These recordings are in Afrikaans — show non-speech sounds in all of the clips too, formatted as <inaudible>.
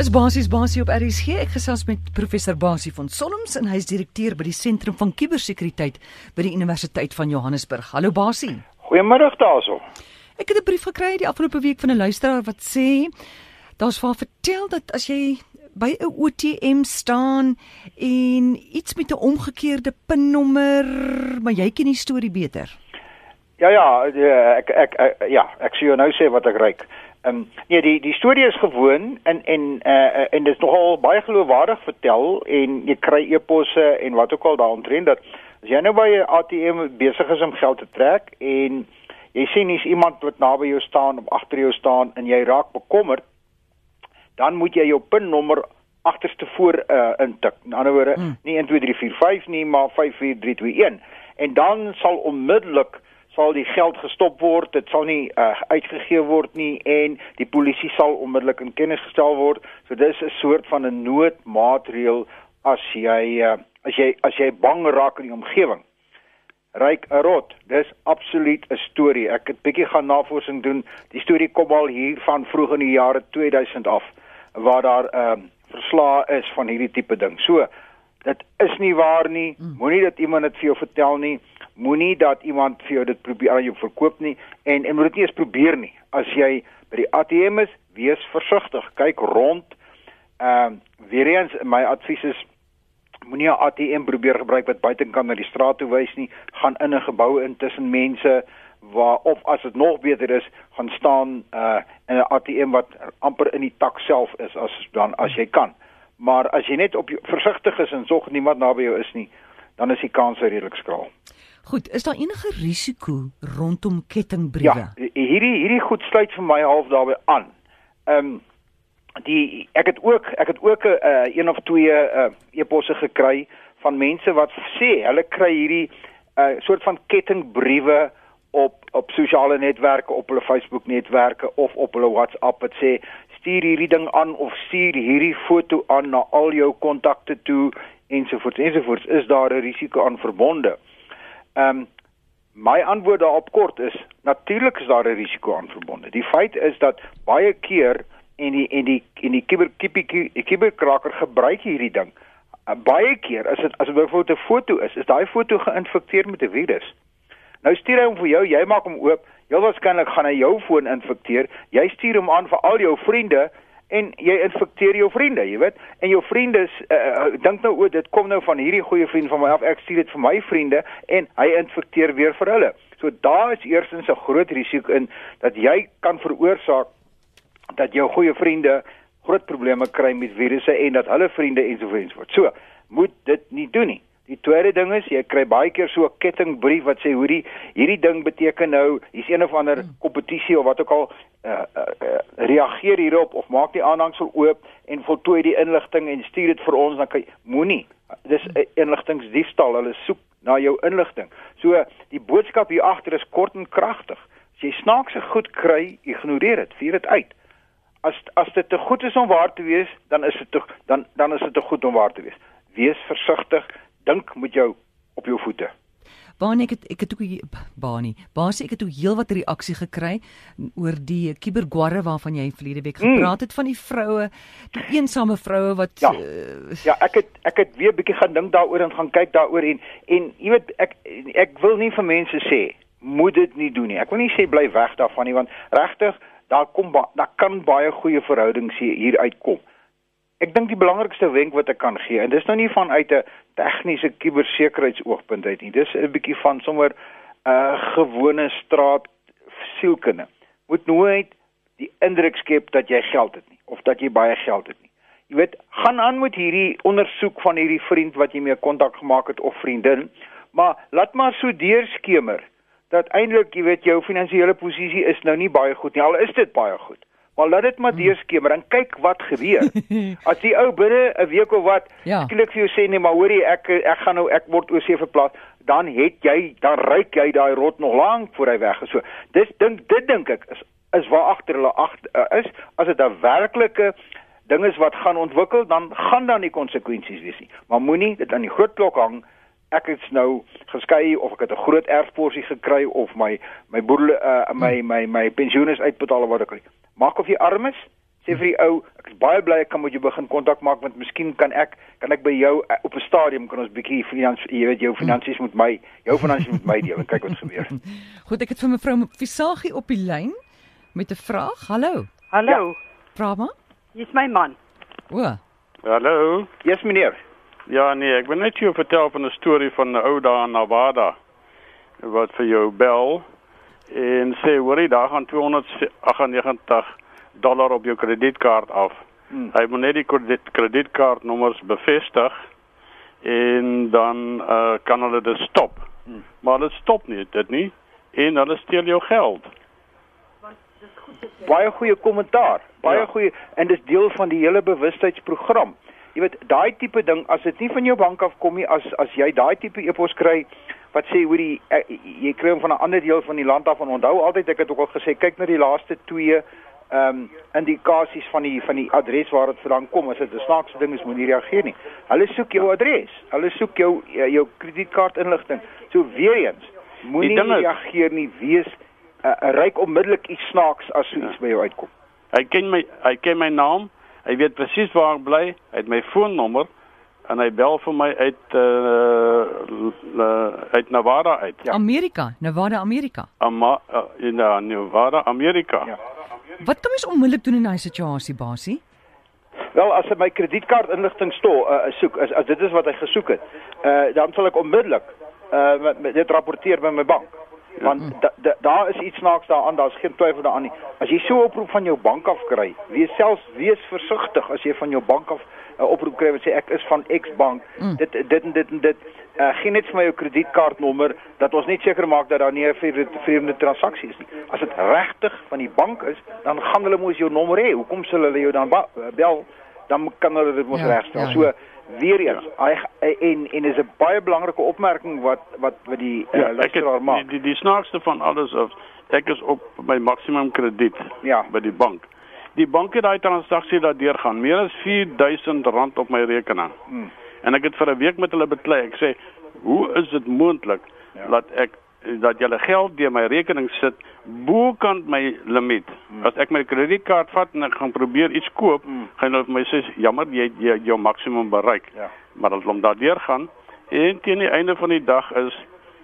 Is basies basie op RSG. Ek gesels met professor Basie van Solms en hy is direkteur by die Sentrum van Kubersekuriteit by die Universiteit van Johannesburg. Hallo Basie. Goeiemôre daarso. Ek het 'n brief gekry die afgelope week van 'n luisteraar wat sê daar's vir vertel dat as jy by 'n ATM staan en iets met 'n omgekeerde pinnommer, maar jy ken die storie beter. Ja ja, ek ek, ek ja, ek sê jou nou sê wat ek ryk. Ehm um, nee, die die storie is gewoon en en uh, en dit is nogal baie geloofwaardig vertel en jy kry e-posse en wat ook al daaroor dat as jy nou by 'n ATM besig is om geld te trek en jy sien hier's iemand wat naby jou staan of agter jou staan en jy raak bekommerd, dan moet jy jou pinnommer agterste voor uh, intik. In ander woorde, hmm. nie 1 2 3 4 5 nie, maar 5 4 3 2 1 en dan sal onmiddellik sal die geld gestop word, dit sal nie uh, uitgegee word nie en die polisie sal onmiddellik in kennis gestel word. So dis 'n soort van 'n noodmaatreël as jy uh, as jy as jy bang raak in die omgewing. Ryk 'n rot. Dis absoluut 'n storie. Ek het bietjie gaan navorsing doen. Die storie kom al hier van vroeg in die jare 2000 af waar daar ehm uh, verslae is van hierdie tipe ding. So, dit is nie waar nie. Hmm. Moenie dat iemand dit vir jou vertel nie moenie dat iemand vir jou dit probeer aan jou verkoop nie en en moet dit nie eens probeer nie. As jy by die ATM is, wees versigtig. Kyk rond. Ehm uh, weer eens my advies is moenie 'n ATM probeer gebruik wat buitekant na die straat toe wys nie. Gaan in 'n gebou in tussen mense waar of as dit nog beter is, gaan staan uh in 'n ATM wat amper in die tak self is as dan as jy kan. Maar as jy net op versigtig is en sorg niemand naby jou is nie, dan is die kans redelik skraal. Goed, is daar enige risiko rondom kettingbriewe? Ja, hierdie hierdie goed sluit vir my half daarbey aan. Ehm um, die ek het ook ek het ook 'n uh, een of twee uh, e-posse gekry van mense wat sê hulle kry hierdie uh, soort van kettingbriewe op op sosiale netwerke, op hulle Facebook netwerke of op hulle WhatsApp wat sê stuur hierdie ding aan of stuur hierdie foto aan na al jou kontakte toe ensovoorts ensovoorts is daar 'n risiko aan verbonde. Ehm um, my antwoord daarop kort is natuurlik is daar 'n risiko aan verbonde. Die feit is dat baie keer en die en die en die kiber kiberkraker gebruik hierdie ding. Uh, baie keer as dit as 'n byvoorbeeld 'n foto is, is daai foto geïnfekteer met 'n virus. Nou stuur hy hom vir jou, jy maak hom oop, heel waarskynlik gaan hy jou foon infekteer. Jy stuur hom aan vir al jou vriende en jy infekteer jou vriende, jy weet, en jou vriende uh, dink nou o, dit kom nou van hierdie goeie vriend van my af, ek stuur dit vir my vriende en hy infekteer weer vir hulle. So daar is eerstens 'n groot risiko in dat jy kan veroorsaak dat jou goeie vriende groot probleme kry met virusse en dat hulle vriende ensovoorts word. So, moet dit nie doen nie. Die tweede ding is jy kry baie keer so 'n kettingbrief wat sê hoerie hierdie ding beteken nou hier's een of ander hmm. kompetisie of wat ook al uh, uh, uh, reageer hierop of maak die aanhangsel oop en voltooi die inligting en stuur dit vir ons dan kan moenie dis inligtingsdiefstal hulle soek na jou inligting. So die boodskap hier agter is kort en kragtig. As jy snaakse goed kry, ignoreer dit, vier dit uit. As as dit te goed is om waar te wees, dan is dit dan dan is dit te goed om waar te wees. Wees versigtig dink met jou op jou voete. Baanie ek het ek het ook Baanie, Basie ek het ook heelwat reaksie gekry oor die kibergwarre waarvan jy verlede week mm. gepraat het van die vroue, die eensame vroue wat Ja, uh, ja ek het ek het weer bietjie gaan dink daaroor en gaan kyk daaroor en en jy weet ek ek wil nie vir mense sê moet dit nie doen nie. Ek wil nie sê bly weg daarvan nie want regtig daar kom daar kan baie goeie verhoudings hier uitkom. Ek dink die belangrikste wenk wat ek kan gee en dis nou nie vanuit 'n tegniese kubersekuriteitsoogpunt uit nie. Dis 'n bietjie van sommer 'n uh, gewone straat sielkunde. Moet nooit die indruk skep dat jy geld het nie of dat jy baie geld het nie. Jy weet, gaan aan met hierdie ondersoek van hierdie vriend wat jy mee kontak gemaak het of vriendin, maar laat maar so deurskemer dat eintlik jy weet jou finansiële posisie is nou nie baie goed nie. Al is dit baie goed. Maar laat dit maar hmm. deurskemer en kyk wat gebeur. <laughs> As die ou binne 'n week of wat ja. skielik vir jou sê nee, maar hoorie ek ek gaan nou ek word oor see verplaas, dan het jy dan ryk jy daai rot nog lank voor hy weg is. So dis dink dit dink ek is is waar agter hulle agter uh, is as dit 'n werklike ding is wat gaan ontwikkel, dan gaan dan die konsekwensies wees nie. Maar moenie dit aan die groot klok hang ek het nou geskei of ek het 'n groot erfporsie gekry of my my boedel uh, my my my pensioen is uitbetaal wat ek maak of jy arm is Sê vir die ou, ek is baie bly ek kan met jou begin kontak maak want miskien kan ek kan ek by jou uh, op 'n stadium kan ons bietjie finansies, jy weet jou finansies met my, jou finansies met my deel en kyk wat gebeur. <laughs> Goed, ek het vir mevrou Visagie op die lyn met 'n vraag. Hallo. Hallo, Vra maar. hier's my man. O, Hallo. Yes meneer. Ja nee, ek wil net jou vertel van 'n storie van 'n ou daar in Nevada wat vir jou bel en sê hoorie daar gaan 298 dollar op jou kredietkaart af. Hmm. Hy moet net die krediet, kredietkaartnommers bevestig en dan uh, kan hulle dit stop. Hmm. Maar dit stop nie dit nie en hulle steel jou geld. Baie goeie kommentaar. Baie Ja. goeie en dis deel van die hele bewustheidsprogram. Jy weet, daai tipe ding as dit nie van jou bank af kom nie, as as jy daai tipe e-pos kry wat sê hoorie eh, jy kry hom van 'n ander deel van die land af en onthou altyd ek het ook al gesê kyk na die laaste twee ehm um, indikasies van die van die adres waar dit vandaan kom as dit 'n snaakse ding is moenie reageer nie. Hulle soek jou adres. Hulle soek jou eh, jou kredietkaartinligting. So weer eens, moenie reageer nie. Wees uh, ryk onmiddellik iets snaaks as so iets by jou uitkom. Hy ken my hy ken my naam. Hy weet presies waar ek bly. Hy het my foonnommer en hy bel vir my uit uh, uh uit Nevada uit. Ja. Amerika, Nevada, Amerika. Ama, uh, in uh, Nevada, Amerika. Ja. Wat kan mens onmiddellik doen in daai situasie, basie? Wel as hy my kredietkaart inligting sto uh, soek as, as dit is wat hy gesoek het, uh, dan sal ek onmiddellik uh, met, met dit rapporteer by my bank. Want da, da, daar is iets snaaks daaraan, daar's geen twyfel daaraan nie. As jy so 'n oproep van jou bank af kry, wees selfs wees versigtig as jy van jou bank af 'n uh, oproep kry wat sê ek is van X bank. Mm. Dit dit en dit en dit uh, gee net vir my jou kredietkaartnommer dat ons net seker maak dat daar nie 'n vreemde, vreemde transaksie is nie. As dit regtig van die bank is, dan gaan hulle mos jou nommer hê. Hoekom sal hulle jou dan ba- bel? Dan kan hulle dit mos Ja, regstel. ja, So ja. weer eens, hy en en is 'n baie belangrike opmerking wat wat wat die uh, Ja, ek luisteraar het, maak. die, die die snaakste van alles is ek is op my maksimum krediet Ja. by die bank. Die bank het daai transaksie daar deurgaan, meer as 4000 rand op my rekening. Hmm. En ek het vir 'n week met hulle beklei. Ek sê, "Hoe is dit moontlik Ja. dat ek dat julle geld deur my rekening sit bokant my limiet. Hmm. As ek my kredietkaart vat en ek gaan probeer iets koop, Hmm. gaan hulle vir my sê, "Jammer, jy het jy, jou maksimum bereik." Ja. Maar as hom daardeur gaan en teen die einde van die dag is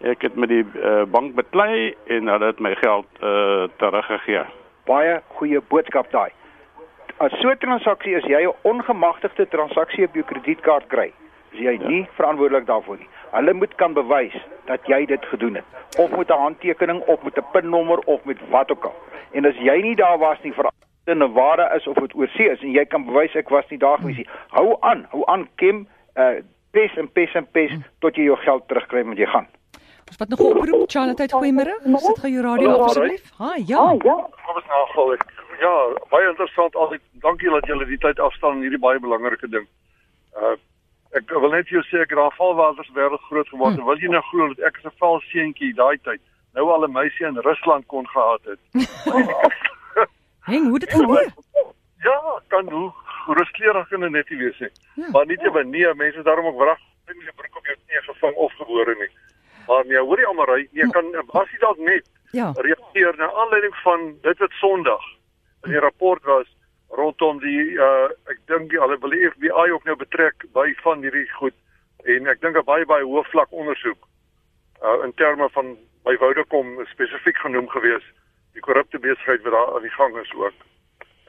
ek het met die uh, bank beklei en hulle het my geld uh, teruggegee. Baie goeie boodskap daai. As so 'n transaksie is jy 'n ongemagtigde transaksie op jou kredietkaart kry, is jy ja. nie verantwoordelik daarvoor nie. Hulle moet kan bewys dat jy dit gedoen het, of met 'n handtekening of met 'n pinnommer of met wat ook al. En as jy nie daar was nie vir in Nevada is of dit oorsee is en jy kan bewys ek was nie daar gewees nie. Hou aan, hou aan Kim, uh pes en pes en pes tot jy jou geld terugkry met jy gaan. Ons wat nog oproep, Charlotte, goeiemôre. Sit gou jou radio af asseblief. Ha, ja. Kom ons nagaan. Ek ja, baie interessant altyd. Dankie dat julle die tyd afstaan in hierdie baie belangrike ding. Uh ek wil net vir jou sê ek het daar valwaters wêreld groot geword. Hmm. Wil jy nou glo dat ek as 'n val seentjie daai tyd nou al 'n meisie in Rusland kon gehad het? <laughs> Heng, hoe dit gebeur? ja, kan hoe ruskleurig kan dit net nie wees nie. Ja. Maar nie te nee, mense daarom ook wrag nie die broek op jou knie gevang of gebore nie. Maar nee, hoor jy almal ry, nee, kan as jy dalk net Ja. reageer na aanleiding van dit wat Sondag in die rapport was rondom die uh ek dink hulle wil die FBI ook nou betrek by van hierdie goed en ek dink 'n baie baie hoë vlak ondersoek uh in terme van by Vodacom spesifiek genoem gewees die korrupte besigheid wat daar aan die gang is ook.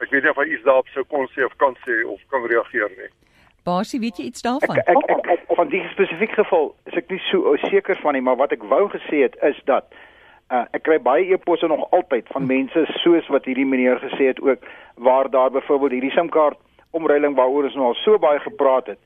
Ek weet nie of hy iets daarop sou kon sê of kan sê of kan reageer nie. Basie, weet jy iets Ek daarvan? ek, ek, ek van die spesifieke geval is ek nie so seker van nie, maar wat ek wou gesê het is dat uh, ek kry baie e-posse nog altyd van mense soos wat hierdie meneer gesê het ook waar daar byvoorbeeld hierdie SIM-kaart omruiling waaroor ons nou al so baie gepraat het.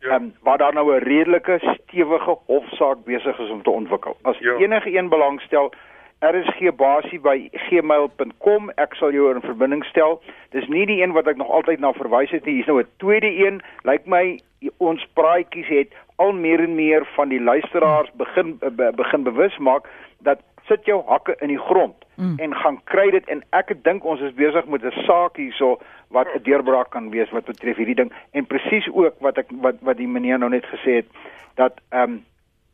Ja. Ehm um, waar daar nou 'n redelike stewige hofsaak besig is om te ontwikkel. As Ja. enige een belangstel, RSG basie by gmail.com. Ek sal jou in verbinding stel. Dis nie die een wat ek nog altyd na verwys het nie. Hier's nou 'n tweede een. Lyk my ons praatjies het al meer en meer van die luisteraars begin be, begin bewus maak dat sit jou hakke in die grond mm. en gaan kry dit en ek dink ons is besig met 'n saak hierso wat 'n deurbraak kan wees wat betref hierdie ding en presies ook wat ek wat wat die meneer nou net gesê het dat ehm um,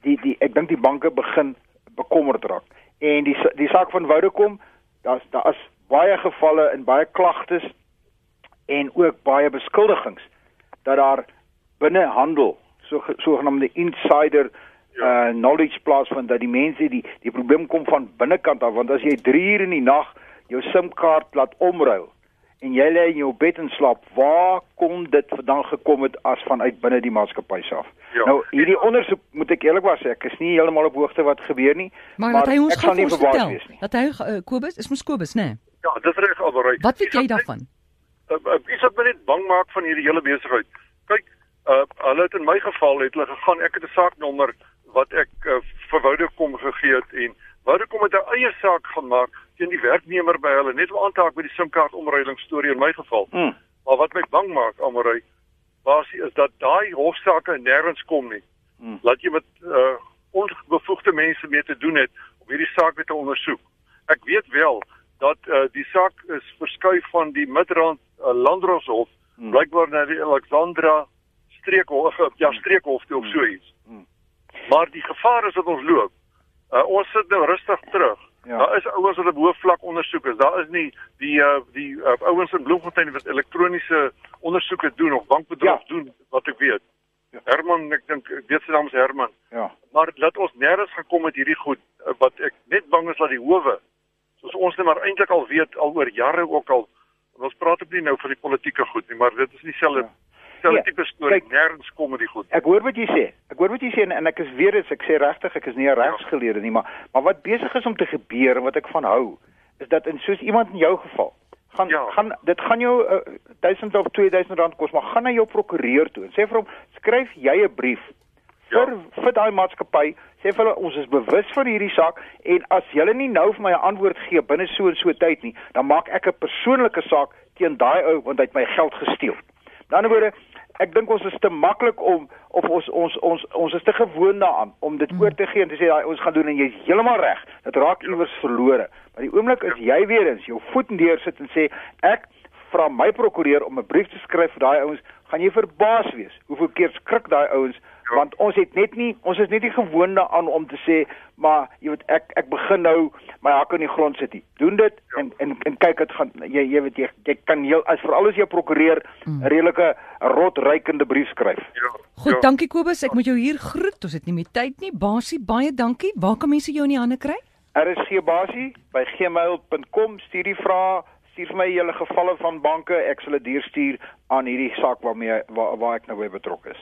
die die ek dink die banke begin bekommerd raak. En die die saak van Vodacom, daar's daar is baie gevalle en baie klagtes en ook baie beskuldigings dat daar binne handel so sogenaamde insider Ja. uh knowledge plaasvind dat die mense die die probleem kom van binnekant af want as jy 3 uur in die nag jou SIM-kaart laat omruil en jy lê in jou bed en slaap, waar kon dit vandaan gekom het as vanuit binne die maatskappy self? Ja. Nou hierdie ondersoek moet ek eerlikwaar sê, ek is nie heeltemal op hoogte wat gebeur nie, Maar, maar wat hy ons ek gaan nie verbaas vertel. wees nie. Dat hy uh, Kobus, is mos Kobus, né? Nee? Ja, dis reg albereik. Wat weet jy daarvan? Iets wat my net bang maak van hierdie hele besigheid. Kyk, uh hulle het in my geval het hulle gegaan, ek het 'n saaknommer wat ek uh, vir Vodacom gegee het en Vodacom het 'n eie saak gemaak teen die werknemer by hulle net om aan te haak by die SIM-kaart omruiling storie in my geval. Mm. Maar wat my bang maak, Almarai, basie is dat daai hofsaake nêrens kom nie. Mm. Laat jy met uh onbevoegde mense mee te doen het om hierdie saak weer te ondersoek. Ek weet wel dat uh die saak is verskuif van die Midrand uh, Landdroshof Mm. blykbaar na die Alexandra streekhof, ja streekhof toe of Mm. so iets. Maar die gevaar is dat ons loop. Uh ons sit nou rustig terug. Ja. Daar is ouens wat op hoë vlak ondersoek is. Daar is nie die uh die uh, ouens in Bloemfontein wat elektroniese ondersoeke doen of bankbedrog Ja. doen wat ek weet. Ja. Herman, ek dink ek weet sy naam is Herman. Ja. Maar laat ons nêrens gekom met hierdie goed uh, wat ek net bang is dat die howe soos ons net maar eintlik al weet al oor jare ook al ons praat ook nie nou van die politieke goed nie, maar dit is nie dieselfde Ja. Dieselfde Ja, tipe storie nêrens kom met die goed. Ek hoor wat jy sê. Ek hoor wat jy sê en, en ek is weer eens ek sê regtig ek is nie 'n regsgeleerde nie, maar maar wat besig is om te gebeur en wat ek van hou is dat in soos iemand in jou geval gaan Ja. gaan dit gaan jou uh, 1000 of 2000 rand kos, maar gaan na jou prokureur toe en sê vir hom skryf jy 'n brief Ja. vir vir daai maatskappy sê vir hulle ons is bewus van hierdie saak en as julle nie nou vir my 'n antwoord gee binne so en so tyd nie, dan maak ek 'n persoonlike saak teen daai ou want hy het my geld gesteel. Met ander woorde, ek dink ons is te maklik om of ons ons ons ons is te gewoond daaraan om dit oor te gee en te sê daai ons gaan doen en jy's heeltemal reg. Dit raak iewers verlore. Maar die oomblik as jy weer eens jou voet neersit en sê ek vra my prokureur om 'n brief te skryf vir daai ouens, gaan jy verbaas wees hoeveel keer skrik daai ouens Ja. want ons het net nie ons is net nie gewoond daaraan om te sê maar jy weet ek ek begin nou my hak in die grond sit. nie. Doen dit Ja. en en en kyk dit gaan jy jy weet jy, jy kan heel as veral as jy prokureur 'n redelike rotrykende brief skryf. Ja. Goed, ja. dankie Kobus. Ek moet jou hier groet. Ons het nie meer tyd nie. Basie, baie dankie. Waar kan mense jou in die hande kry? RSG basie by gmail.com stuur die vrae stuur vir my julle gevalle van banke ek sal dit deurstuur aan hierdie saak waarmee waar, waar ek nou by betrokke is